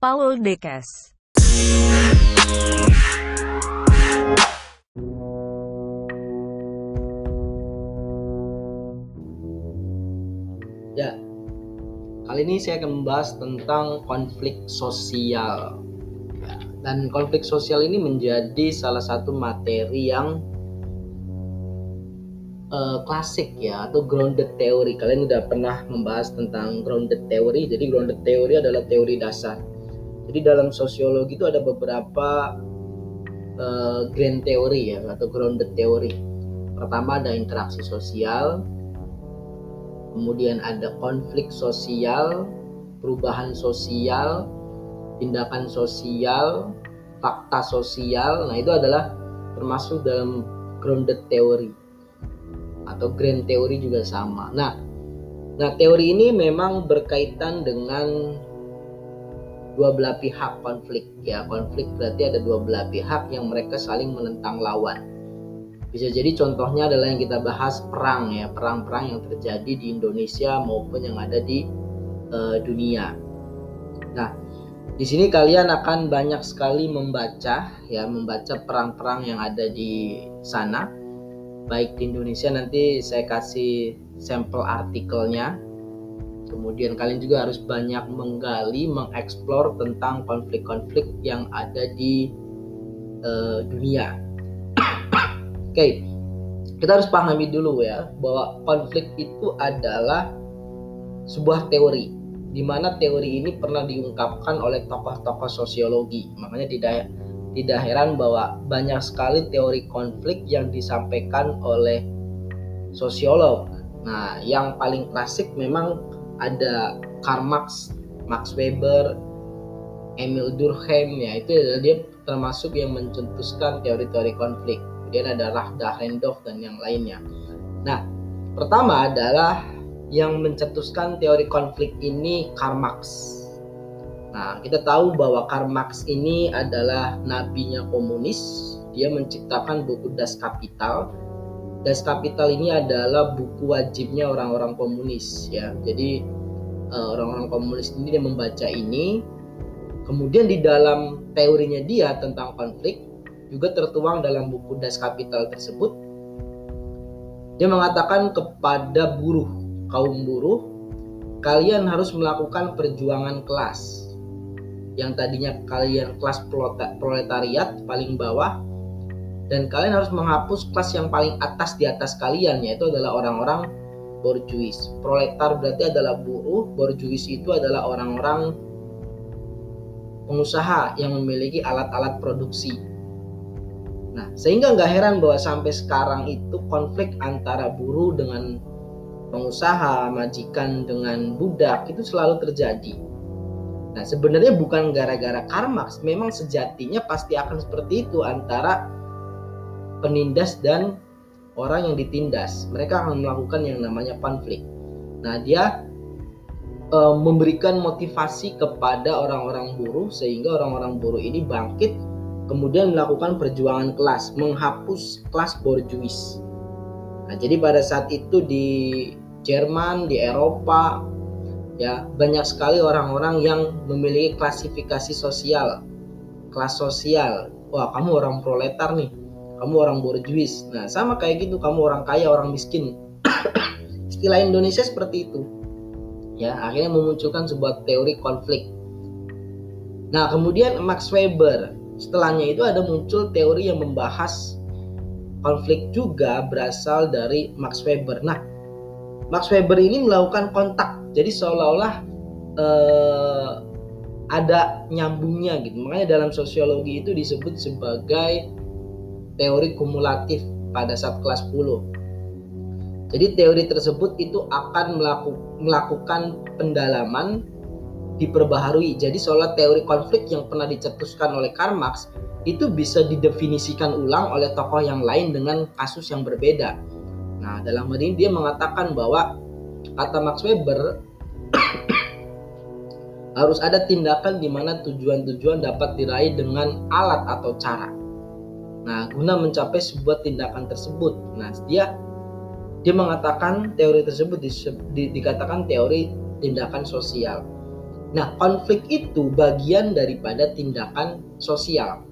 Paul Dekes. Ya, kali ini saya akan membahas tentang konflik sosial. Ya, dan konflik sosial ini menjadi salah satu materi yang uh, klasik ya atau grounded theory. Kalian udah pernah membahas tentang grounded theory. Jadi grounded theory adalah teori dasar. Jadi dalam sosiologi itu ada beberapa uh, grand theory ya atau grounded theory. Pertama ada interaksi sosial, kemudian ada konflik sosial, perubahan sosial, tindakan sosial, fakta sosial. Nah, itu adalah termasuk dalam grounded theory atau grand theory juga sama. Nah, nah teori ini memang berkaitan dengan dua belah pihak konflik ya. Konflik berarti ada dua belah pihak yang mereka saling menentang lawan. Bisa jadi contohnya adalah yang kita bahas perang ya, perang-perang yang terjadi di Indonesia maupun yang ada di uh, dunia. Nah, di sini kalian akan banyak sekali membaca ya, membaca perang-perang yang ada di sana. Baik di Indonesia nanti saya kasih sampel artikelnya. Kemudian kalian juga harus banyak menggali, mengeksplor tentang konflik-konflik yang ada di uh, dunia Oke, kita harus pahami dulu ya bahwa konflik itu adalah sebuah teori di mana teori ini pernah diungkapkan oleh tokoh-tokoh sosiologi. Makanya tidak tidak heran bahwa banyak sekali teori konflik yang disampaikan oleh sosiolog. Nah, yang paling klasik memang ada Karl Marx, Max Weber, Emil Durkheim ya itu dia termasuk yang mencetuskan teori-teori konflik kemudian ada Rahda Hendorf dan yang lainnya. Nah, pertama adalah yang mencetuskan teori konflik ini Karl Marx. Nah, kita tahu bahwa Karl Marx ini adalah nabinya komunis. Dia menciptakan buku Das Kapital. Das Kapital ini adalah buku wajibnya orang-orang komunis ya. Jadi eh, orang-orang komunis ini dia membaca ini. Kemudian di dalam teorinya dia tentang konflik, juga tertuang dalam buku Das Kapital tersebut. Dia mengatakan kepada buruh, kaum buruh, kalian harus melakukan perjuangan kelas. Yang tadinya kalian kelas proletariat paling bawah dan kalian harus menghapus kelas yang paling atas di atas kalian yaitu adalah orang-orang borjuis. Proletar berarti adalah buruh, borjuis itu adalah orang-orang pengusaha yang memiliki alat-alat produksi Nah, sehingga nggak heran bahwa sampai sekarang itu konflik antara buruh dengan pengusaha, majikan dengan budak itu selalu terjadi. Nah, sebenarnya bukan gara-gara Karl Marx, memang sejatinya pasti akan seperti itu antara penindas dan orang yang ditindas. Mereka akan melakukan yang namanya konflik. Nah, dia e, memberikan motivasi kepada orang-orang buruh sehingga orang-orang buruh ini bangkit kemudian melakukan perjuangan kelas, menghapus kelas borjuis. Nah, jadi pada saat itu di Jerman, di Eropa, ya banyak sekali orang-orang yang memiliki klasifikasi sosial, kelas sosial. Wah, kamu orang proletar nih, kamu orang borjuis. Nah, sama kayak gitu, kamu orang kaya, orang miskin. Istilah Indonesia seperti itu. Ya, akhirnya memunculkan sebuah teori konflik. Nah, kemudian Max Weber Setelahnya itu ada muncul teori yang membahas konflik juga berasal dari Max Weber. Nah, Max Weber ini melakukan kontak, jadi seolah-olah eh, ada nyambungnya gitu. Makanya dalam sosiologi itu disebut sebagai teori kumulatif pada saat kelas 10. Jadi teori tersebut itu akan melakukan pendalaman diperbaharui. Jadi seolah teori konflik yang pernah dicetuskan oleh Karl Marx itu bisa didefinisikan ulang oleh tokoh yang lain dengan kasus yang berbeda. Nah, dalam hal ini dia mengatakan bahwa kata Max Weber harus ada tindakan di mana tujuan-tujuan dapat diraih dengan alat atau cara. Nah, guna mencapai sebuah tindakan tersebut. Nah, dia dia mengatakan teori tersebut di, di, dikatakan teori tindakan sosial. Nah, konflik itu bagian daripada tindakan sosial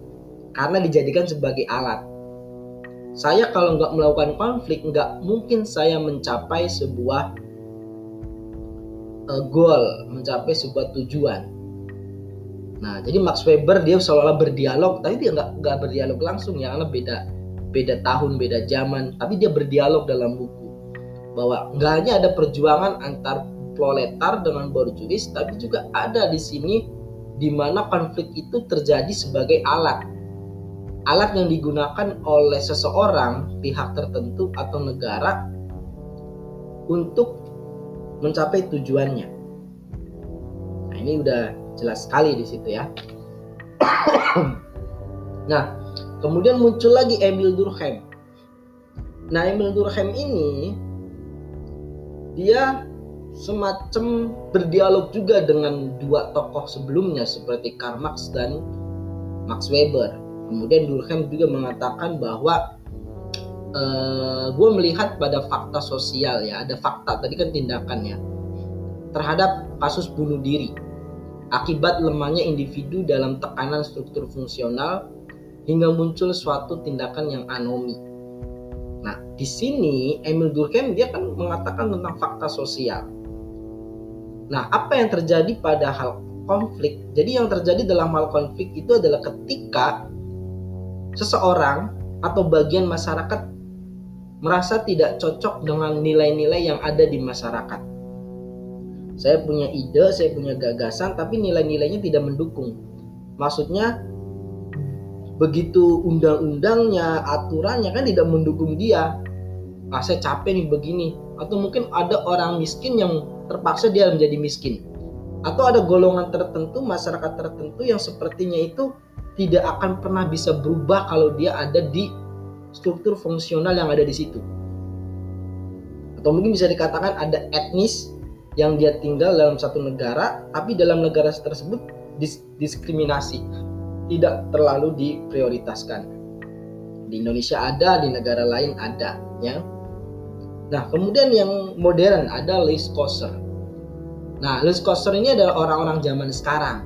karena dijadikan sebagai alat. Saya kalau nggak melakukan konflik, nggak mungkin saya mencapai sebuah uh, goal, mencapai sebuah tujuan. Nah, jadi Max Weber dia seolah-olah berdialog, tapi dia nggak nggak berdialog langsung ya, karena beda beda tahun, beda zaman, tapi dia berdialog dalam buku bahwa nggak hanya ada perjuangan antar proletar dengan borjuis, tapi juga ada di sini di mana konflik itu terjadi sebagai alat. Alat yang digunakan oleh seseorang, pihak tertentu atau negara untuk mencapai tujuannya. Nah, ini udah jelas sekali di situ ya. nah, kemudian muncul lagi Emil Durkheim. Nah, Emil Durkheim ini dia semacam berdialog juga dengan dua tokoh sebelumnya seperti Karl Marx dan Max Weber. Kemudian Durkheim juga mengatakan bahwa e, eh, gue melihat pada fakta sosial ya, ada fakta tadi kan tindakannya terhadap kasus bunuh diri akibat lemahnya individu dalam tekanan struktur fungsional hingga muncul suatu tindakan yang anomi. Nah, di sini Emil Durkheim dia kan mengatakan tentang fakta sosial Nah, apa yang terjadi pada hal konflik? Jadi yang terjadi dalam hal konflik itu adalah ketika seseorang atau bagian masyarakat merasa tidak cocok dengan nilai-nilai yang ada di masyarakat. Saya punya ide, saya punya gagasan, tapi nilai-nilainya tidak mendukung. Maksudnya begitu undang-undangnya, aturannya kan tidak mendukung dia. Ah, saya capek nih begini. Atau mungkin ada orang miskin yang terpaksa dia menjadi miskin. Atau ada golongan tertentu, masyarakat tertentu yang sepertinya itu tidak akan pernah bisa berubah kalau dia ada di struktur fungsional yang ada di situ. Atau mungkin bisa dikatakan ada etnis yang dia tinggal dalam satu negara, tapi dalam negara tersebut dis diskriminasi, tidak terlalu diprioritaskan. Di Indonesia ada, di negara lain ada, ya. Nah, kemudian yang modern ada Louis Kosser. Nah, Louis Kosser ini adalah orang-orang zaman sekarang.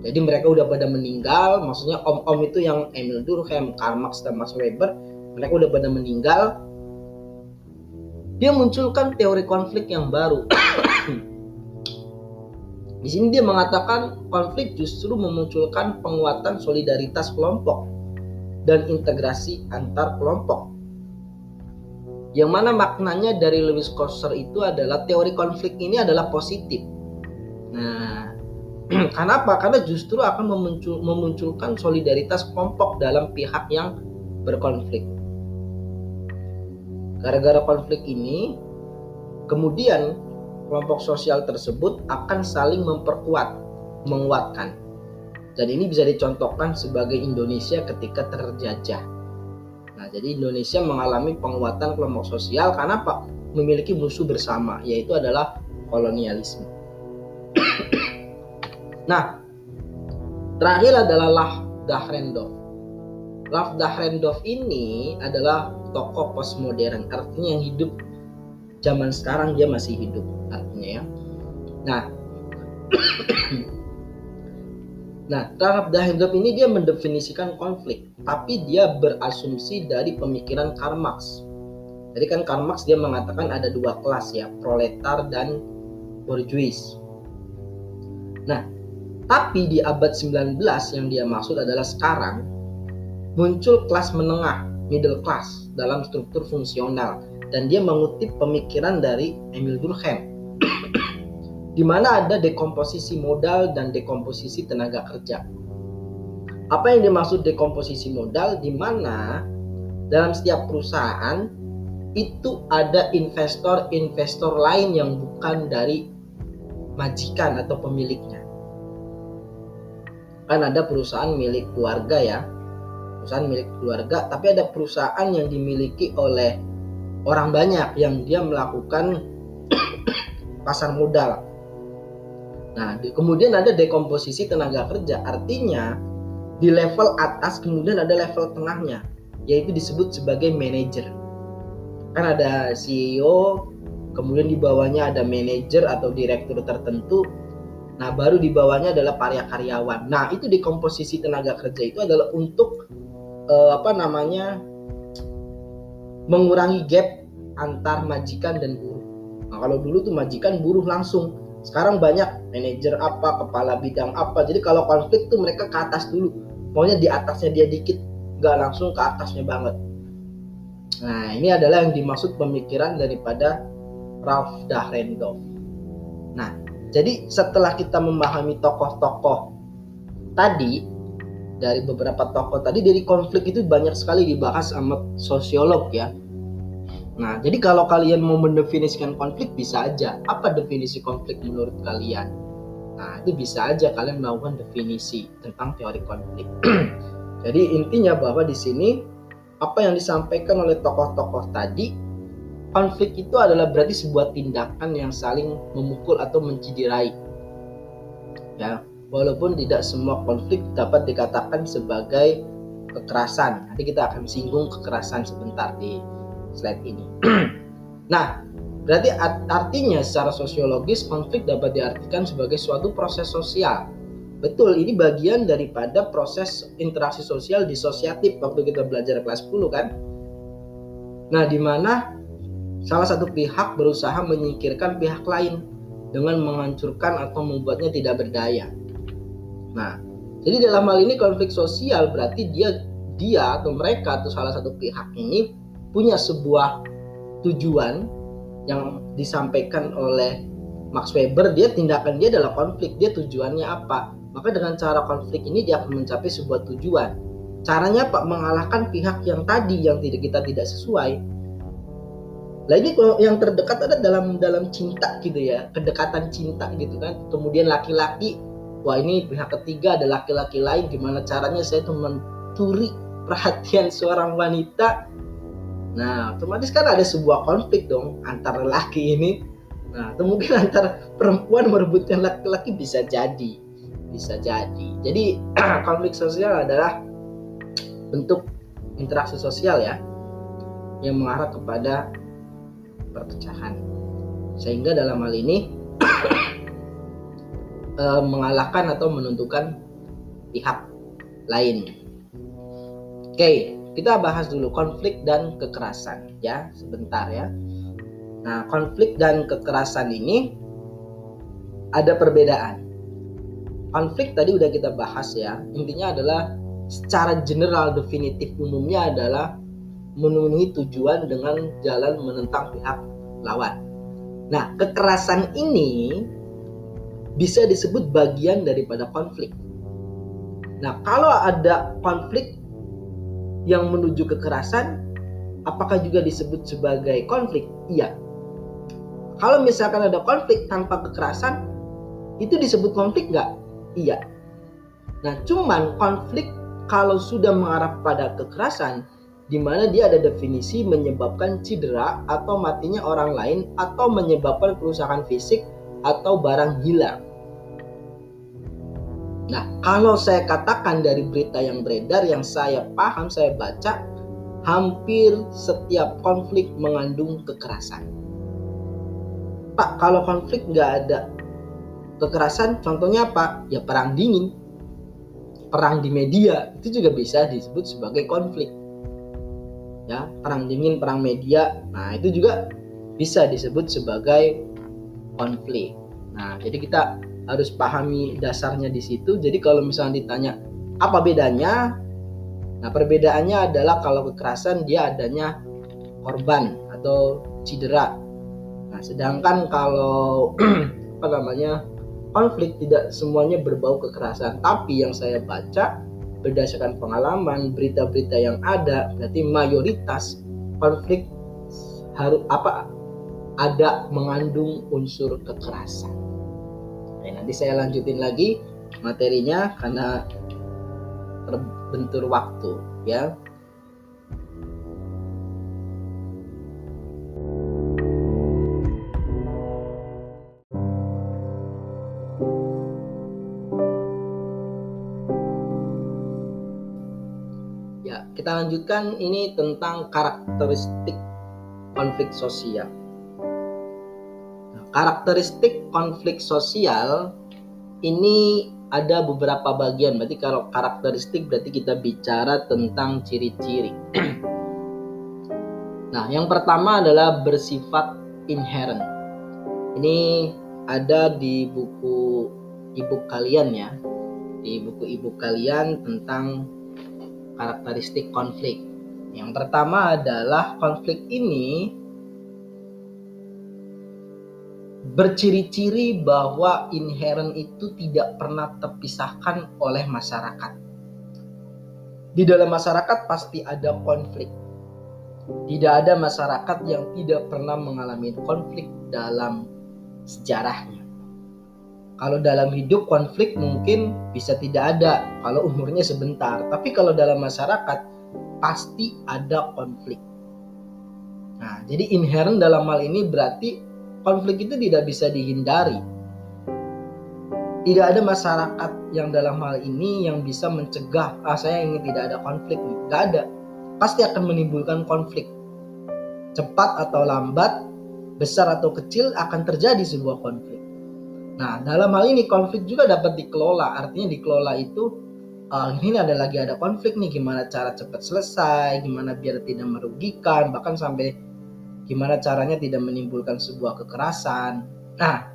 Jadi mereka udah pada meninggal, maksudnya om-om itu yang Emil Durkheim, Karl Marx, dan Max Weber, mereka udah pada meninggal. Dia munculkan teori konflik yang baru. Di sini dia mengatakan konflik justru memunculkan penguatan solidaritas kelompok dan integrasi antar kelompok. Yang mana maknanya dari Lewis Kosser itu adalah teori konflik ini adalah positif. Nah, kenapa? Karena justru akan memuncul, memunculkan solidaritas kelompok dalam pihak yang berkonflik. Gara-gara konflik ini, kemudian kelompok sosial tersebut akan saling memperkuat, menguatkan. Dan ini bisa dicontohkan sebagai Indonesia ketika terjajah Nah, jadi Indonesia mengalami penguatan kelompok sosial karena apa? Memiliki musuh bersama, yaitu adalah kolonialisme. nah, terakhir adalah Lah Dahrendorf. Lah Dahrendorf ini adalah tokoh postmodern, artinya yang hidup zaman sekarang dia masih hidup artinya ya. Nah, Nah, taraf Dahendorf ini dia mendefinisikan konflik, tapi dia berasumsi dari pemikiran Karl Marx. Jadi kan Karl Marx dia mengatakan ada dua kelas ya, proletar dan bourgeois. Nah, tapi di abad 19 yang dia maksud adalah sekarang muncul kelas menengah, middle class dalam struktur fungsional dan dia mengutip pemikiran dari Emil Durkheim di mana ada dekomposisi modal dan dekomposisi tenaga kerja. Apa yang dimaksud dekomposisi modal? Di mana dalam setiap perusahaan itu ada investor-investor lain yang bukan dari majikan atau pemiliknya. Kan ada perusahaan milik keluarga ya, perusahaan milik keluarga, tapi ada perusahaan yang dimiliki oleh orang banyak yang dia melakukan pasar modal Nah, di, kemudian ada dekomposisi tenaga kerja, artinya di level atas kemudian ada level tengahnya, yaitu disebut sebagai manajer. Kan ada CEO, kemudian di bawahnya ada manajer atau direktur tertentu. Nah, baru di bawahnya adalah para karyawan. Nah, itu di komposisi tenaga kerja itu adalah untuk uh, apa namanya mengurangi gap antar majikan dan buruh. Nah, kalau dulu tuh majikan buruh langsung. Sekarang banyak manajer apa, kepala bidang apa. Jadi kalau konflik tuh mereka ke atas dulu. Maunya di atasnya dia dikit, nggak langsung ke atasnya banget. Nah, ini adalah yang dimaksud pemikiran daripada Ralph Dahrendorf. Nah, jadi setelah kita memahami tokoh-tokoh tadi dari beberapa tokoh tadi dari konflik itu banyak sekali dibahas sama sosiolog ya. Nah, jadi kalau kalian mau mendefinisikan konflik bisa aja. Apa definisi konflik menurut kalian? Nah, itu bisa aja kalian melakukan definisi tentang teori konflik. jadi intinya bahwa di sini apa yang disampaikan oleh tokoh-tokoh tadi konflik itu adalah berarti sebuah tindakan yang saling memukul atau menciderai. Ya, walaupun tidak semua konflik dapat dikatakan sebagai kekerasan. Nanti kita akan singgung kekerasan sebentar di slide ini. nah, berarti artinya secara sosiologis konflik dapat diartikan sebagai suatu proses sosial. Betul, ini bagian daripada proses interaksi sosial disosiatif waktu kita belajar kelas 10 kan. Nah, di mana salah satu pihak berusaha menyingkirkan pihak lain dengan menghancurkan atau membuatnya tidak berdaya. Nah, jadi dalam hal ini konflik sosial berarti dia dia atau mereka atau salah satu pihak ini punya sebuah tujuan yang disampaikan oleh Max Weber dia tindakan dia adalah konflik. Dia tujuannya apa? Maka dengan cara konflik ini dia akan mencapai sebuah tujuan. Caranya apa? Mengalahkan pihak yang tadi yang tidak kita tidak sesuai. Lah ini yang terdekat ada dalam dalam cinta gitu ya, kedekatan cinta gitu kan. Kemudian laki-laki, wah ini pihak ketiga ada laki-laki lain gimana caranya saya tuh mencuri perhatian seorang wanita. Nah, otomatis kan ada sebuah konflik dong antara laki ini. Nah, atau mungkin antara perempuan merebutkan laki-laki bisa jadi. Bisa jadi. Jadi konflik sosial adalah bentuk interaksi sosial ya yang mengarah kepada perpecahan sehingga dalam hal ini e, mengalahkan atau menentukan pihak lain. Oke, kita bahas dulu konflik dan kekerasan ya sebentar ya. Nah, konflik dan kekerasan ini ada perbedaan. Konflik tadi udah kita bahas ya. Intinya adalah secara general definitif umumnya adalah memenuhi tujuan dengan jalan menentang pihak lawan. Nah, kekerasan ini bisa disebut bagian daripada konflik. Nah, kalau ada konflik yang menuju kekerasan, apakah juga disebut sebagai konflik? Iya. Kalau misalkan ada konflik tanpa kekerasan, itu disebut konflik nggak? Iya. Nah, cuman konflik kalau sudah mengarah pada kekerasan, di mana dia ada definisi menyebabkan cedera atau matinya orang lain atau menyebabkan kerusakan fisik atau barang hilang. Nah, kalau saya katakan dari berita yang beredar yang saya paham, saya baca, hampir setiap konflik mengandung kekerasan. Pak, kalau konflik nggak ada kekerasan, contohnya apa? Ya perang dingin, perang di media, itu juga bisa disebut sebagai konflik ya perang dingin perang media nah itu juga bisa disebut sebagai konflik. Nah jadi kita harus pahami dasarnya di situ. Jadi kalau misalnya ditanya apa bedanya? Nah perbedaannya adalah kalau kekerasan dia adanya korban atau cedera. Nah sedangkan kalau apa namanya konflik tidak semuanya berbau kekerasan. Tapi yang saya baca berdasarkan pengalaman berita-berita yang ada berarti mayoritas konflik harus apa ada mengandung unsur kekerasan. Oke, nanti saya lanjutin lagi materinya karena terbentur waktu ya. kita lanjutkan ini tentang karakteristik konflik sosial. Karakteristik konflik sosial ini ada beberapa bagian. Berarti kalau karakteristik berarti kita bicara tentang ciri-ciri. nah, yang pertama adalah bersifat inherent. Ini ada di buku ibu kalian ya. Di buku ibu kalian tentang karakteristik konflik. Yang pertama adalah konflik ini berciri-ciri bahwa inherent itu tidak pernah terpisahkan oleh masyarakat. Di dalam masyarakat pasti ada konflik. Tidak ada masyarakat yang tidak pernah mengalami konflik dalam sejarahnya. Kalau dalam hidup konflik mungkin bisa tidak ada kalau umurnya sebentar, tapi kalau dalam masyarakat pasti ada konflik. Nah, jadi inherent dalam hal ini berarti konflik itu tidak bisa dihindari. Tidak ada masyarakat yang dalam hal ini yang bisa mencegah, ah saya ingin tidak ada konflik. Tidak ada. Pasti akan menimbulkan konflik. Cepat atau lambat, besar atau kecil akan terjadi sebuah konflik. Nah, dalam hal ini konflik juga dapat dikelola. Artinya dikelola itu uh, ini ada lagi ada konflik nih gimana cara cepat selesai, gimana biar tidak merugikan, bahkan sampai gimana caranya tidak menimbulkan sebuah kekerasan. Nah,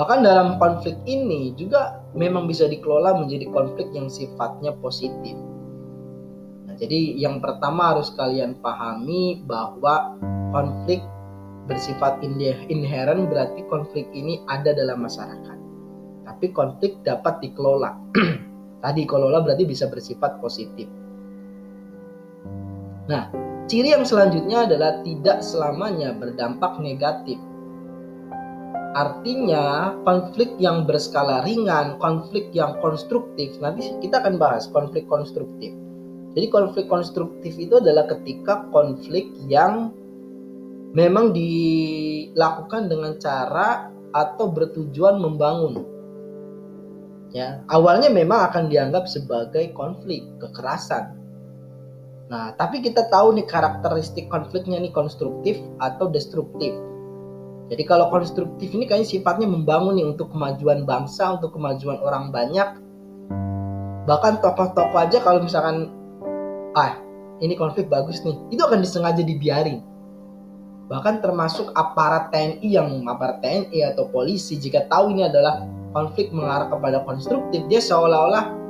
bahkan dalam konflik ini juga memang bisa dikelola menjadi konflik yang sifatnya positif. Nah, jadi yang pertama harus kalian pahami bahwa konflik bersifat inherent berarti konflik ini ada dalam masyarakat. Tapi konflik dapat dikelola. Tadi kelola berarti bisa bersifat positif. Nah, Ciri yang selanjutnya adalah tidak selamanya berdampak negatif. Artinya, konflik yang berskala ringan, konflik yang konstruktif, nanti kita akan bahas konflik konstruktif. Jadi konflik konstruktif itu adalah ketika konflik yang memang dilakukan dengan cara atau bertujuan membangun. Ya, awalnya memang akan dianggap sebagai konflik, kekerasan. Nah, tapi kita tahu nih karakteristik konfliknya nih konstruktif atau destruktif. Jadi kalau konstruktif ini kayaknya sifatnya membangun nih untuk kemajuan bangsa, untuk kemajuan orang banyak. Bahkan tokoh-tokoh aja kalau misalkan ah ini konflik bagus nih, itu akan disengaja dibiarin. Bahkan termasuk aparat TNI yang aparat TNI atau polisi jika tahu ini adalah konflik mengarah kepada konstruktif, dia seolah-olah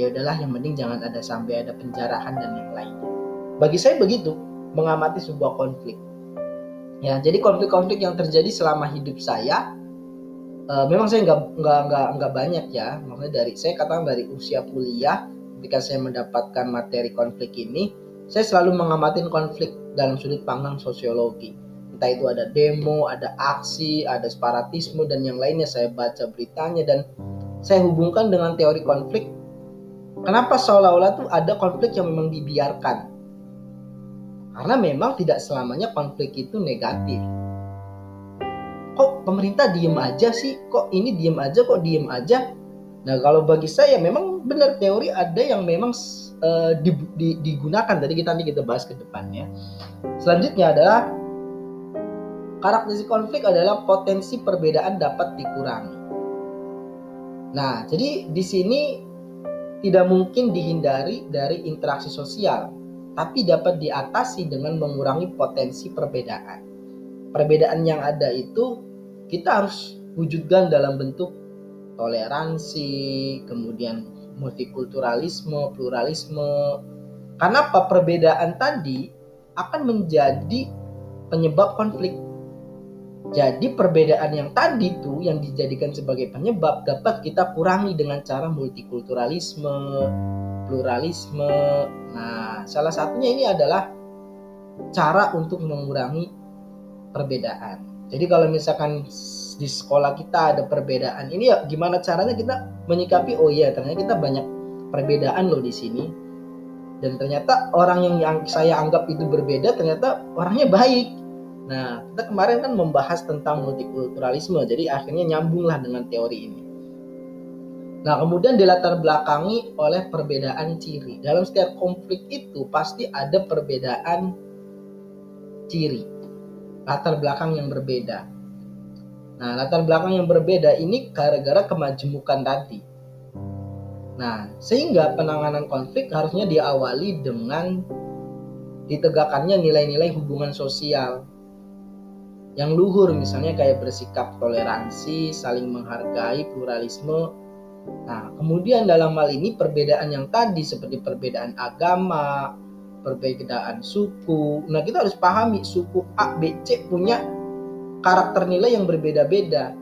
ya udahlah yang penting jangan ada sampai ada penjarahan dan yang lainnya bagi saya begitu mengamati sebuah konflik. Ya jadi konflik-konflik yang terjadi selama hidup saya uh, memang saya nggak nggak nggak nggak banyak ya. Maksudnya dari saya katakan dari usia kuliah ketika saya mendapatkan materi konflik ini saya selalu mengamati konflik dalam sudut pandang sosiologi. Entah itu ada demo ada aksi ada separatisme dan yang lainnya. Saya baca beritanya dan saya hubungkan dengan teori konflik Kenapa seolah-olah tuh ada konflik yang memang dibiarkan? Karena memang tidak selamanya konflik itu negatif. Kok pemerintah diem aja sih? Kok ini diem aja? Kok diem aja? Nah kalau bagi saya memang benar teori ada yang memang uh, di, di, digunakan. Tadi kita nanti kita bahas ke depannya. Selanjutnya adalah karakteristik konflik adalah potensi perbedaan dapat dikurangi. Nah, jadi di sini tidak mungkin dihindari dari interaksi sosial, tapi dapat diatasi dengan mengurangi potensi perbedaan. Perbedaan yang ada itu kita harus wujudkan dalam bentuk toleransi, kemudian multikulturalisme, pluralisme. Karena apa perbedaan tadi akan menjadi penyebab konflik jadi perbedaan yang tadi tuh yang dijadikan sebagai penyebab dapat kita kurangi dengan cara multikulturalisme, pluralisme. Nah, salah satunya ini adalah cara untuk mengurangi perbedaan. Jadi kalau misalkan di sekolah kita ada perbedaan, ini ya gimana caranya kita menyikapi oh iya ternyata kita banyak perbedaan loh di sini. Dan ternyata orang yang, yang saya anggap itu berbeda ternyata orangnya baik Nah, kita kemarin kan membahas tentang multikulturalisme, jadi akhirnya nyambunglah dengan teori ini. Nah, kemudian dilatar belakangi oleh perbedaan ciri. Dalam setiap konflik itu pasti ada perbedaan ciri, latar belakang yang berbeda. Nah, latar belakang yang berbeda ini gara-gara kemajemukan tadi. Nah, sehingga penanganan konflik harusnya diawali dengan ditegakkannya nilai-nilai hubungan sosial yang luhur misalnya kayak bersikap toleransi, saling menghargai, pluralisme. Nah, kemudian dalam hal ini perbedaan yang tadi seperti perbedaan agama, perbedaan suku. Nah, kita harus pahami suku A, B, C punya karakter nilai yang berbeda-beda.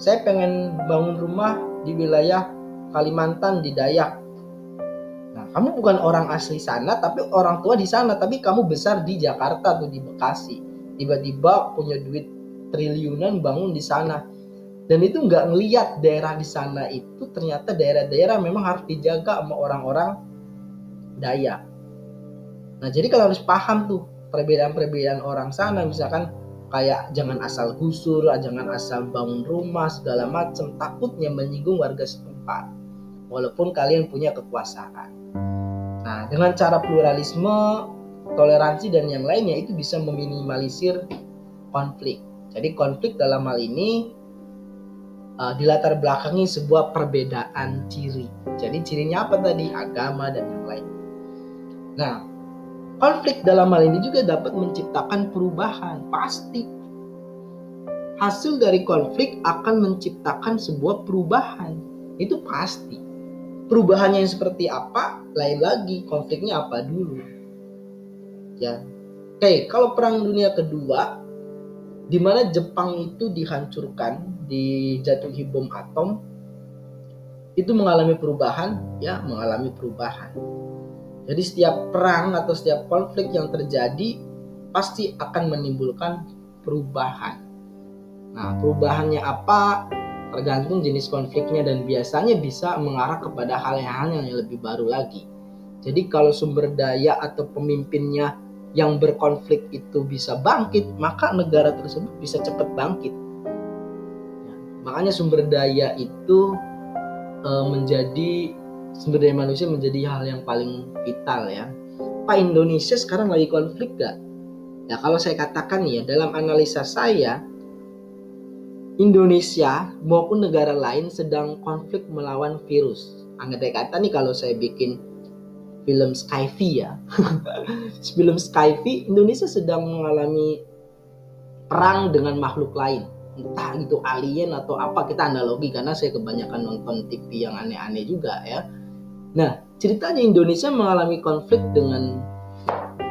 Saya pengen bangun rumah di wilayah Kalimantan di Dayak. Nah, kamu bukan orang asli sana, tapi orang tua di sana, tapi kamu besar di Jakarta atau di Bekasi tiba-tiba punya duit triliunan bangun di sana dan itu nggak ngeliat daerah di sana itu ternyata daerah-daerah memang harus dijaga sama orang-orang daya. Nah jadi kalau harus paham tuh perbedaan-perbedaan orang sana misalkan kayak jangan asal gusur, jangan asal bangun rumah segala macam takutnya menyinggung warga setempat walaupun kalian punya kekuasaan. Nah dengan cara pluralisme toleransi dan yang lainnya itu bisa meminimalisir konflik. Jadi konflik dalam hal ini uh, dilatar belakangi sebuah perbedaan ciri. Jadi cirinya apa tadi? Agama dan yang lain. Nah, konflik dalam hal ini juga dapat menciptakan perubahan, pasti. Hasil dari konflik akan menciptakan sebuah perubahan. Itu pasti. Perubahannya yang seperti apa? Lain lagi, konfliknya apa dulu ya oke kalau perang dunia kedua di mana Jepang itu dihancurkan dijatuhi bom atom itu mengalami perubahan? Ya mengalami perubahan. Jadi setiap perang atau setiap konflik yang terjadi pasti akan menimbulkan perubahan. Nah perubahannya apa? Tergantung jenis konfliknya dan biasanya bisa mengarah kepada hal-hal yang lebih baru lagi. Jadi kalau sumber daya atau pemimpinnya yang berkonflik itu bisa bangkit, maka negara tersebut bisa cepat bangkit. Ya, makanya sumber daya itu e, menjadi sumber daya manusia menjadi hal yang paling vital ya. Pak Indonesia sekarang lagi konflik gak? Ya kalau saya katakan ya dalam analisa saya Indonesia maupun negara lain sedang konflik melawan virus. Andai kata nih kalau saya bikin film Skyfi ya. film Skyfi Indonesia sedang mengalami perang dengan makhluk lain. Entah itu alien atau apa kita analogi karena saya kebanyakan nonton TV yang aneh-aneh juga ya. Nah, ceritanya Indonesia mengalami konflik dengan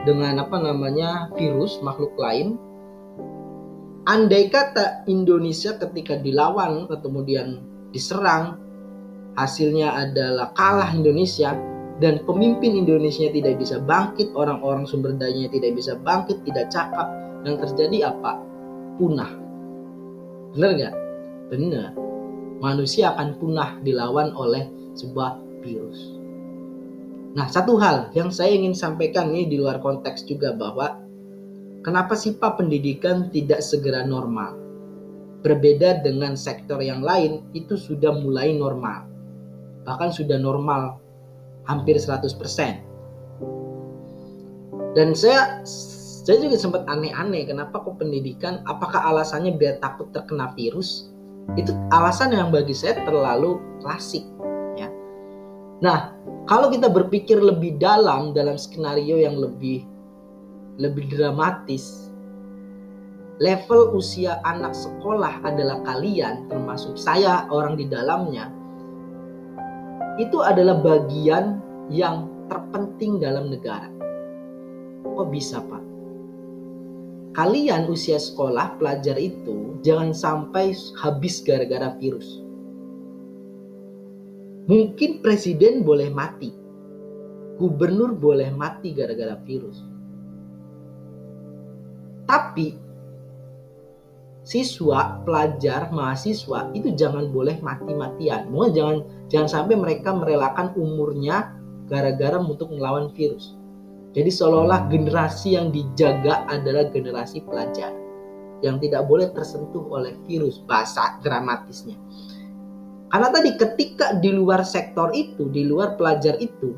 dengan apa namanya virus makhluk lain. Andai kata Indonesia ketika dilawan atau kemudian diserang hasilnya adalah kalah Indonesia, dan pemimpin Indonesia tidak bisa bangkit, orang-orang sumber dayanya tidak bisa bangkit, tidak cakap, yang terjadi apa? Punah. Benar nggak? Benar. Manusia akan punah dilawan oleh sebuah virus. Nah, satu hal yang saya ingin sampaikan ini di luar konteks juga bahwa kenapa sih Pak pendidikan tidak segera normal? Berbeda dengan sektor yang lain, itu sudah mulai normal. Bahkan sudah normal hampir 100%. Dan saya saya juga sempat aneh-aneh kenapa kok pendidikan apakah alasannya biar takut terkena virus? Itu alasan yang bagi saya terlalu klasik ya. Nah, kalau kita berpikir lebih dalam dalam skenario yang lebih lebih dramatis, level usia anak sekolah adalah kalian termasuk saya orang di dalamnya itu adalah bagian yang terpenting dalam negara. Kok bisa, Pak? Kalian usia sekolah pelajar itu jangan sampai habis gara-gara virus. Mungkin presiden boleh mati. Gubernur boleh mati gara-gara virus. Tapi siswa, pelajar, mahasiswa itu jangan boleh mati-matian. Mau jangan jangan sampai mereka merelakan umurnya gara-gara untuk melawan virus. Jadi seolah-olah generasi yang dijaga adalah generasi pelajar yang tidak boleh tersentuh oleh virus bahasa dramatisnya. Karena tadi ketika di luar sektor itu, di luar pelajar itu,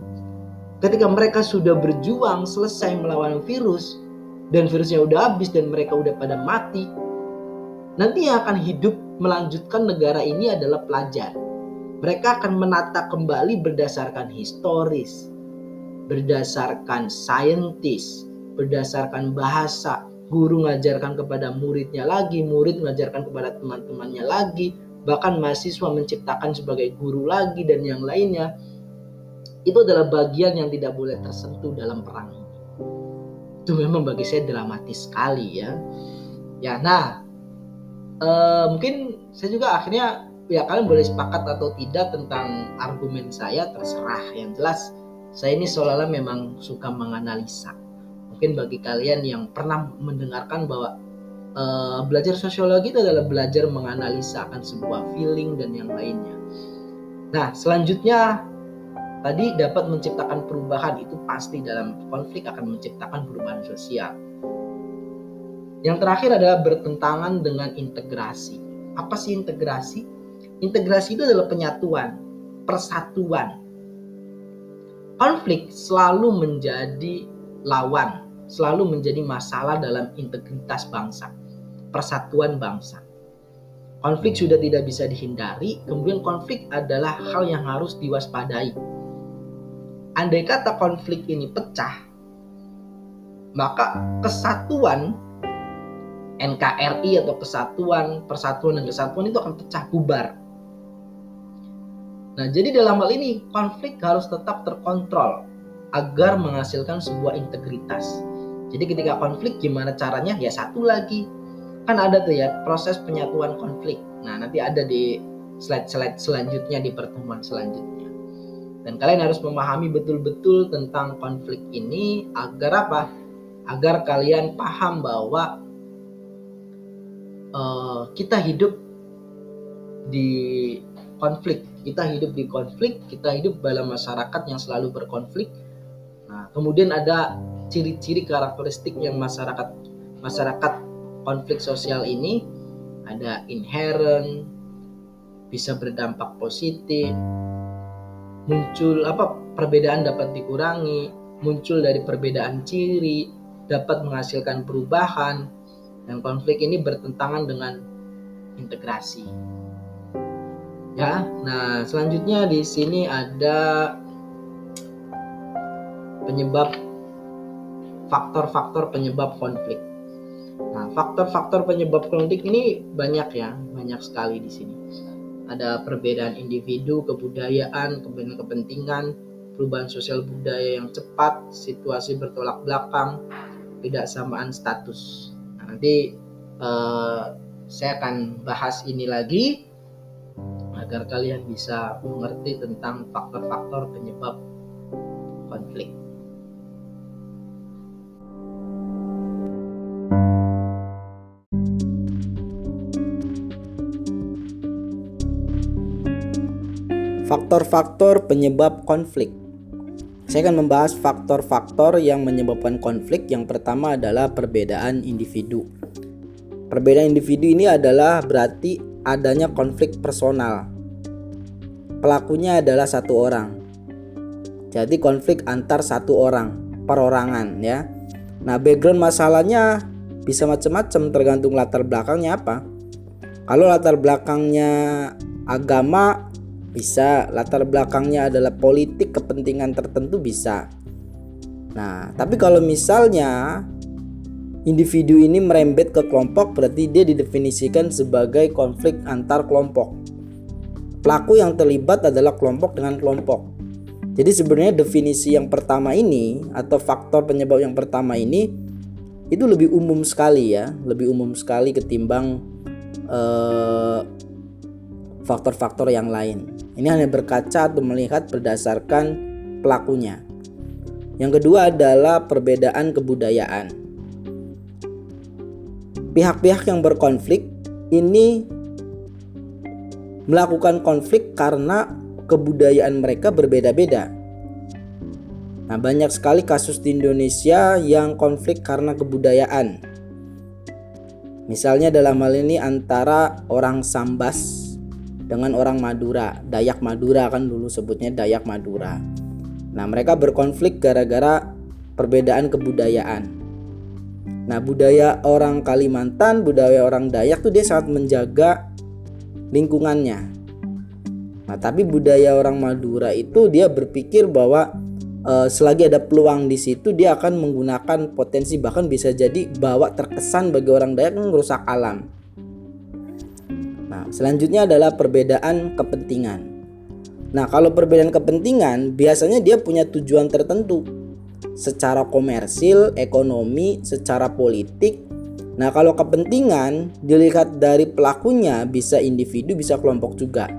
ketika mereka sudah berjuang selesai melawan virus dan virusnya udah habis dan mereka udah pada mati, nanti yang akan hidup melanjutkan negara ini adalah pelajar. Mereka akan menata kembali berdasarkan historis, berdasarkan saintis, berdasarkan bahasa. Guru mengajarkan kepada muridnya lagi, murid mengajarkan kepada teman-temannya lagi, bahkan mahasiswa menciptakan sebagai guru lagi dan yang lainnya. Itu adalah bagian yang tidak boleh tersentuh dalam perang ini. Itu memang bagi saya dramatis sekali ya. Ya, nah uh, mungkin saya juga akhirnya ya kalian boleh sepakat atau tidak tentang argumen saya terserah. Yang jelas saya ini seolah-olah memang suka menganalisa mungkin bagi kalian yang pernah mendengarkan bahwa uh, belajar sosiologi itu adalah belajar menganalisa akan sebuah feeling dan yang lainnya. Nah, selanjutnya tadi dapat menciptakan perubahan itu pasti dalam konflik akan menciptakan perubahan sosial. Yang terakhir adalah bertentangan dengan integrasi. Apa sih integrasi? Integrasi itu adalah penyatuan, persatuan. Konflik selalu menjadi lawan selalu menjadi masalah dalam integritas bangsa, persatuan bangsa. Konflik sudah tidak bisa dihindari, kemudian konflik adalah hal yang harus diwaspadai. Andai kata konflik ini pecah, maka kesatuan NKRI atau kesatuan, persatuan dan kesatuan itu akan pecah bubar. Nah, jadi dalam hal ini konflik harus tetap terkontrol agar menghasilkan sebuah integritas. Jadi ketika konflik gimana caranya? Ya satu lagi. Kan ada tuh ya proses penyatuan konflik. Nah, nanti ada di slide-slide selanjutnya di pertemuan selanjutnya. Dan kalian harus memahami betul-betul tentang konflik ini agar apa? Agar kalian paham bahwa uh, kita hidup di konflik. Kita hidup di konflik, kita hidup dalam masyarakat yang selalu berkonflik. Nah, kemudian ada ciri-ciri karakteristik yang masyarakat masyarakat konflik sosial ini ada inherent bisa berdampak positif muncul apa perbedaan dapat dikurangi muncul dari perbedaan ciri dapat menghasilkan perubahan dan konflik ini bertentangan dengan integrasi ya nah selanjutnya di sini ada penyebab faktor-faktor penyebab konflik. Nah, faktor-faktor penyebab konflik ini banyak ya, banyak sekali di sini. Ada perbedaan individu, kebudayaan, kepentingan kepentingan, perubahan sosial budaya yang cepat, situasi bertolak belakang, tidak samaan status. Nanti uh, saya akan bahas ini lagi agar kalian bisa mengerti tentang faktor-faktor penyebab konflik. Faktor-faktor penyebab konflik. Saya akan membahas faktor-faktor yang menyebabkan konflik. Yang pertama adalah perbedaan individu. Perbedaan individu ini adalah berarti adanya konflik personal. Pelakunya adalah satu orang. Jadi konflik antar satu orang, perorangan ya. Nah, background masalahnya bisa macam-macam tergantung latar belakangnya apa. Kalau latar belakangnya agama bisa. Latar belakangnya adalah politik kepentingan tertentu bisa. Nah tapi kalau misalnya individu ini merembet ke kelompok berarti dia didefinisikan sebagai konflik antar kelompok. Pelaku yang terlibat adalah kelompok dengan kelompok. Jadi sebenarnya definisi yang pertama ini atau faktor penyebab yang pertama ini itu lebih umum sekali ya. Lebih umum sekali ketimbang uh, faktor-faktor yang lain. Ini hanya berkaca atau melihat berdasarkan pelakunya. Yang kedua adalah perbedaan kebudayaan. Pihak-pihak yang berkonflik ini melakukan konflik karena kebudayaan mereka berbeda-beda. Nah, banyak sekali kasus di Indonesia yang konflik karena kebudayaan. Misalnya dalam hal ini antara orang Sambas dengan orang Madura, Dayak Madura kan dulu sebutnya Dayak Madura. Nah, mereka berkonflik gara-gara perbedaan kebudayaan. Nah, budaya orang Kalimantan, budaya orang Dayak tuh dia sangat menjaga lingkungannya. Nah, tapi budaya orang Madura itu dia berpikir bahwa e, selagi ada peluang di situ dia akan menggunakan potensi bahkan bisa jadi bawa terkesan bagi orang Dayak merusak alam. Selanjutnya adalah perbedaan kepentingan. Nah, kalau perbedaan kepentingan biasanya dia punya tujuan tertentu secara komersil, ekonomi, secara politik. Nah, kalau kepentingan dilihat dari pelakunya bisa individu, bisa kelompok juga.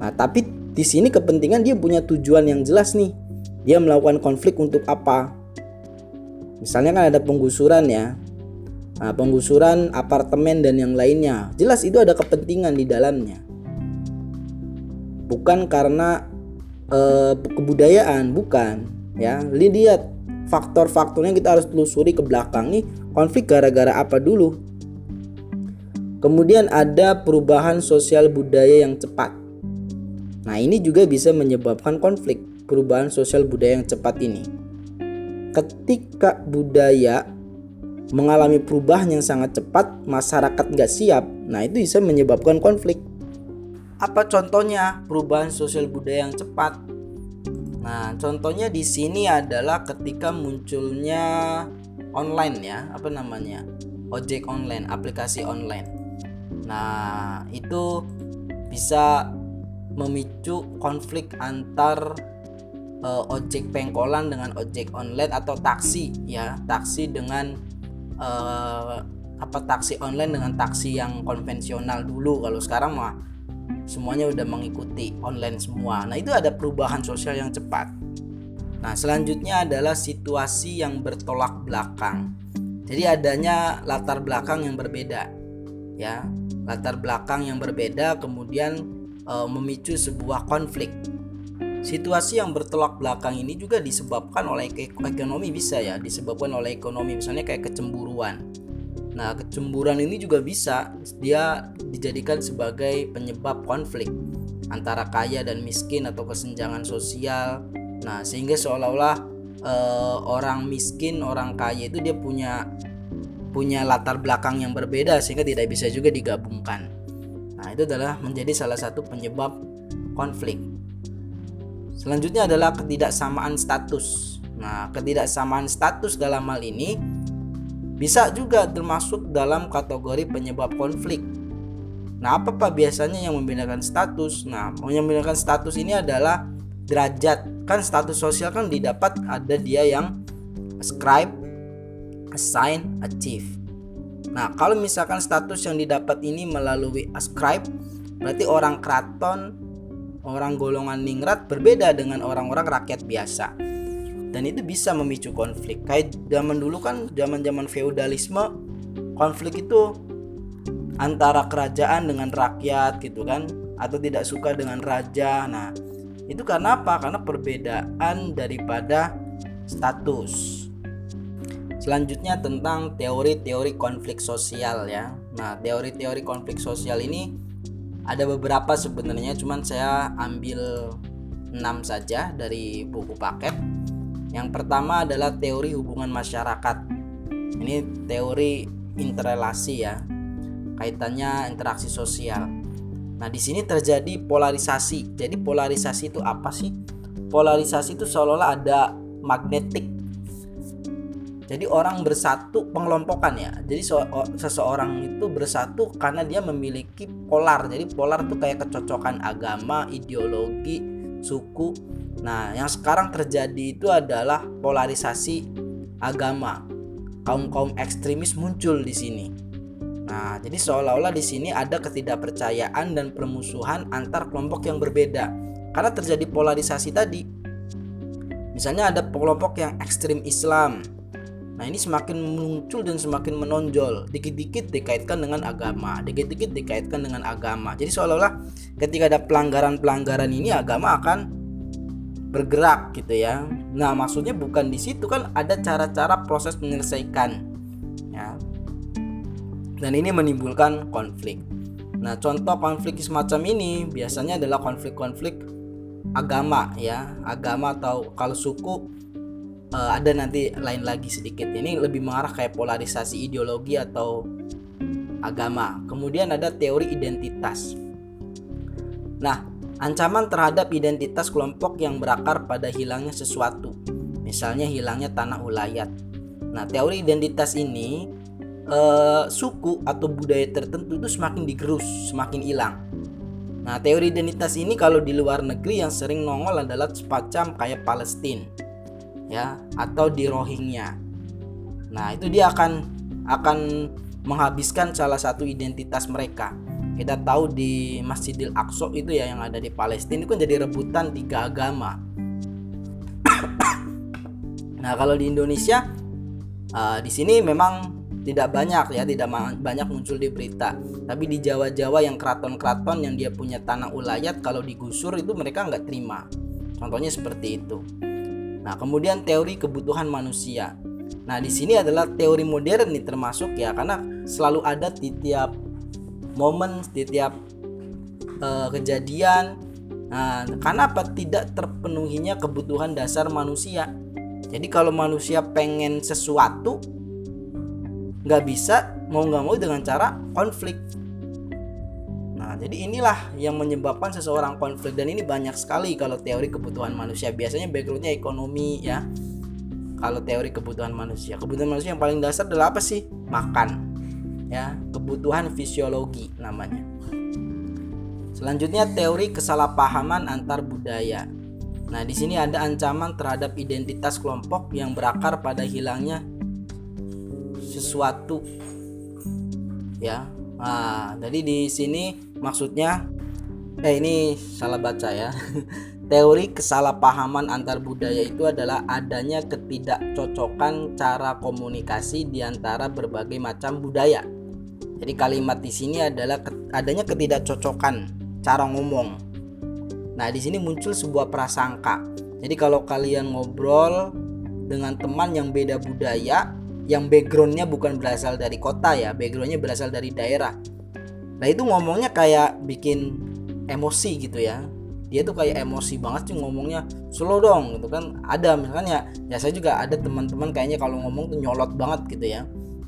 Nah, tapi di sini kepentingan dia punya tujuan yang jelas nih. Dia melakukan konflik untuk apa? Misalnya kan ada penggusuran ya. Nah, penggusuran apartemen dan yang lainnya. Jelas itu ada kepentingan di dalamnya. Bukan karena eh, kebudayaan, bukan ya lihat faktor-faktornya kita harus telusuri ke belakang nih konflik gara-gara apa dulu kemudian ada perubahan sosial budaya yang cepat nah ini juga bisa menyebabkan konflik perubahan sosial budaya yang cepat ini ketika budaya mengalami perubahan yang sangat cepat masyarakat nggak siap nah itu bisa menyebabkan konflik apa contohnya perubahan sosial budaya yang cepat Nah, contohnya di sini adalah ketika munculnya online ya, apa namanya? ojek online, aplikasi online. Nah, itu bisa memicu konflik antar uh, ojek pengkolan dengan ojek online atau taksi ya, taksi dengan uh, apa taksi online dengan taksi yang konvensional dulu. Kalau sekarang mah semuanya udah mengikuti online semua. Nah, itu ada perubahan sosial yang cepat. Nah, selanjutnya adalah situasi yang bertolak belakang. Jadi adanya latar belakang yang berbeda. Ya, latar belakang yang berbeda kemudian e, memicu sebuah konflik. Situasi yang bertolak belakang ini juga disebabkan oleh ekonomi bisa ya, disebabkan oleh ekonomi misalnya kayak kecemburuan Nah, kecemburuan ini juga bisa dia dijadikan sebagai penyebab konflik antara kaya dan miskin atau kesenjangan sosial. Nah, sehingga seolah-olah eh, orang miskin, orang kaya itu dia punya punya latar belakang yang berbeda sehingga tidak bisa juga digabungkan. Nah, itu adalah menjadi salah satu penyebab konflik. Selanjutnya adalah ketidaksamaan status. Nah, ketidaksamaan status dalam hal ini bisa juga termasuk dalam kategori penyebab konflik. Nah, apa Pak biasanya yang membedakan status? Nah, yang membedakan status ini adalah derajat. Kan status sosial kan didapat ada dia yang ascribe, assign, achieve. Nah, kalau misalkan status yang didapat ini melalui ascribe, berarti orang keraton, orang golongan ningrat berbeda dengan orang-orang rakyat biasa. Dan itu bisa memicu konflik. Kayak zaman dulu kan zaman zaman feudalisme konflik itu antara kerajaan dengan rakyat gitu kan atau tidak suka dengan raja. Nah itu karena apa? Karena perbedaan daripada status. Selanjutnya tentang teori-teori konflik sosial ya. Nah teori-teori konflik sosial ini ada beberapa sebenarnya cuman saya ambil 6 saja dari buku paket yang pertama adalah teori hubungan masyarakat. Ini teori interrelasi ya. Kaitannya interaksi sosial. Nah, di sini terjadi polarisasi. Jadi polarisasi itu apa sih? Polarisasi itu seolah-olah ada magnetik. Jadi orang bersatu pengelompokan ya. Jadi seseorang itu bersatu karena dia memiliki polar. Jadi polar itu kayak kecocokan agama, ideologi, suku Nah, yang sekarang terjadi itu adalah polarisasi agama. Kaum-kaum ekstremis muncul di sini. Nah, jadi seolah-olah di sini ada ketidakpercayaan dan permusuhan antar kelompok yang berbeda karena terjadi polarisasi tadi. Misalnya ada kelompok yang ekstrim Islam. Nah, ini semakin muncul dan semakin menonjol. Dikit-dikit dikaitkan dengan agama, dikit-dikit dikaitkan dengan agama. Jadi seolah-olah ketika ada pelanggaran-pelanggaran ini agama akan bergerak gitu ya. Nah, maksudnya bukan di situ kan ada cara-cara proses menyelesaikan ya. Dan ini menimbulkan konflik. Nah, contoh konflik semacam ini biasanya adalah konflik-konflik agama ya, agama atau kalau suku uh, ada nanti lain lagi sedikit. Ini lebih mengarah kayak polarisasi ideologi atau agama. Kemudian ada teori identitas. Nah, ancaman terhadap identitas kelompok yang berakar pada hilangnya sesuatu. Misalnya hilangnya tanah ulayat. Nah, teori identitas ini uh, suku atau budaya tertentu itu semakin digerus, semakin hilang. Nah, teori identitas ini kalau di luar negeri yang sering nongol adalah semacam kayak Palestina ya atau di Rohingya. Nah, itu dia akan akan menghabiskan salah satu identitas mereka. Kita tahu di Masjidil Aqsa itu ya yang ada di Palestina itu kan jadi rebutan tiga agama. nah, kalau di Indonesia uh, di sini memang tidak banyak ya tidak banyak muncul di berita tapi di Jawa-Jawa yang keraton-keraton yang dia punya tanah ulayat kalau digusur itu mereka nggak terima contohnya seperti itu nah kemudian teori kebutuhan manusia. Nah di sini adalah teori modern nih termasuk ya karena selalu ada di tiap momen di tiap uh, kejadian. Nah karena apa? Tidak terpenuhinya kebutuhan dasar manusia. Jadi kalau manusia pengen sesuatu nggak bisa mau nggak mau dengan cara konflik nah jadi inilah yang menyebabkan seseorang konflik. Dan ini banyak sekali kalau teori kebutuhan manusia. Biasanya backgroundnya ekonomi ya. Kalau teori kebutuhan manusia. Kebutuhan manusia yang paling dasar adalah apa sih? Makan ya. Kebutuhan fisiologi namanya. Selanjutnya teori kesalahpahaman antar budaya. Nah, di sini ada ancaman terhadap identitas kelompok yang berakar pada hilangnya sesuatu ya. Nah jadi di sini maksudnya eh ini salah baca ya. Teori kesalahpahaman antar budaya itu adalah adanya ketidakcocokan cara komunikasi di antara berbagai macam budaya. Jadi kalimat di sini adalah adanya ketidakcocokan cara ngomong. Nah di sini muncul sebuah prasangka. Jadi kalau kalian ngobrol dengan teman yang beda budaya yang backgroundnya bukan berasal dari kota ya backgroundnya berasal dari daerah nah itu ngomongnya kayak bikin emosi gitu ya. Dia tuh kayak emosi banget sih ngomongnya. Slow dong gitu kan. Ada misalnya ya saya juga ada teman-teman kayaknya kalau ngomong tuh nyolot banget gitu ya.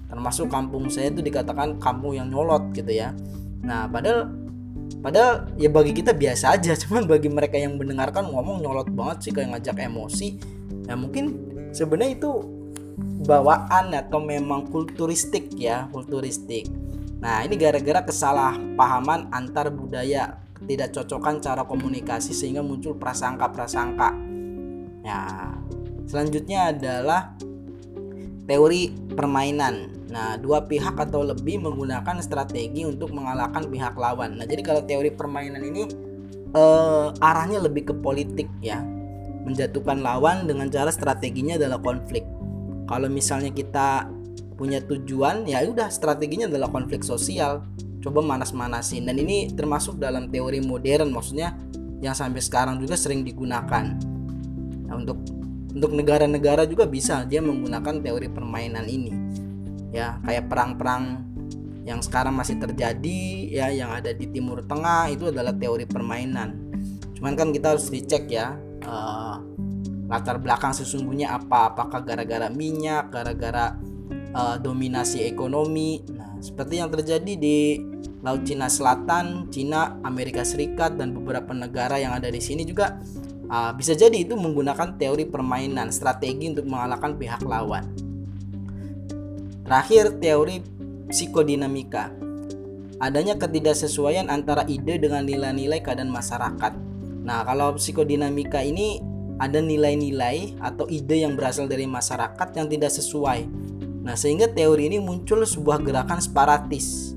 Termasuk kampung saya tuh dikatakan kampung yang nyolot gitu ya. Nah padahal padahal ya bagi kita biasa aja. Cuman bagi mereka yang mendengarkan ngomong nyolot banget sih kayak ngajak emosi. Ya mungkin sebenarnya itu bawaan atau memang kulturistik ya kulturistik nah ini gara-gara kesalahpahaman antar budaya tidak cocokan cara komunikasi sehingga muncul prasangka-prasangka. Ya selanjutnya adalah teori permainan. Nah dua pihak atau lebih menggunakan strategi untuk mengalahkan pihak lawan. Nah jadi kalau teori permainan ini eh, arahnya lebih ke politik ya. Menjatuhkan lawan dengan cara strateginya adalah konflik. Kalau misalnya kita punya tujuan ya udah strateginya adalah konflik sosial. Coba manas-manasin. Dan ini termasuk dalam teori modern maksudnya yang sampai sekarang juga sering digunakan. Nah, untuk untuk negara-negara juga bisa dia menggunakan teori permainan ini. Ya kayak perang-perang yang sekarang masih terjadi ya yang ada di Timur Tengah itu adalah teori permainan. Cuman kan kita harus dicek ya uh, latar belakang sesungguhnya apa? Apakah gara-gara minyak gara-gara uh, dominasi ekonomi. Nah seperti yang terjadi di Laut Cina Selatan Cina Amerika Serikat dan beberapa negara yang ada di sini juga uh, bisa jadi itu menggunakan teori permainan strategi untuk mengalahkan pihak lawan. Terakhir teori psikodinamika. Adanya ketidaksesuaian antara ide dengan nilai-nilai keadaan masyarakat. Nah kalau psikodinamika ini ada nilai-nilai atau ide yang berasal dari masyarakat yang tidak sesuai. Nah, sehingga teori ini muncul sebuah gerakan separatis.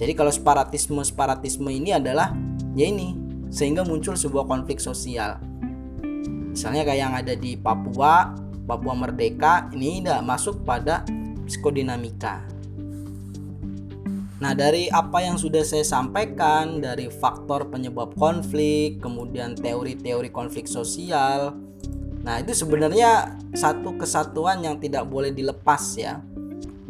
Jadi kalau separatisme-separatisme ini adalah ya ini sehingga muncul sebuah konflik sosial. Misalnya kayak yang ada di Papua, Papua Merdeka ini tidak masuk pada psikodinamika. Nah, dari apa yang sudah saya sampaikan, dari faktor penyebab konflik, kemudian teori-teori konflik sosial, nah itu sebenarnya satu kesatuan yang tidak boleh dilepas ya.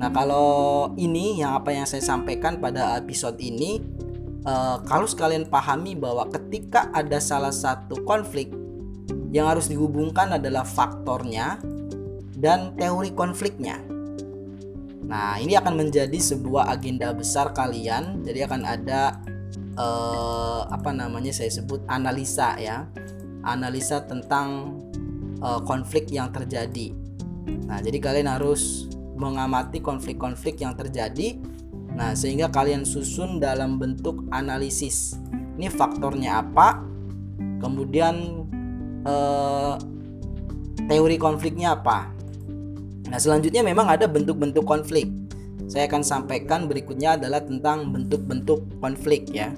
Nah, kalau ini yang apa yang saya sampaikan pada episode ini, eh, kalau sekalian pahami bahwa ketika ada salah satu konflik yang harus dihubungkan adalah faktornya, dan teori konfliknya. Nah, ini akan menjadi sebuah agenda besar kalian. Jadi akan ada eh, apa namanya saya sebut analisa ya. Analisa tentang eh, konflik yang terjadi. Nah, jadi kalian harus mengamati konflik-konflik yang terjadi. Nah, sehingga kalian susun dalam bentuk analisis. Ini faktornya apa? Kemudian eh, teori konfliknya apa? Nah, selanjutnya memang ada bentuk-bentuk konflik. Saya akan sampaikan berikutnya adalah tentang bentuk-bentuk konflik ya.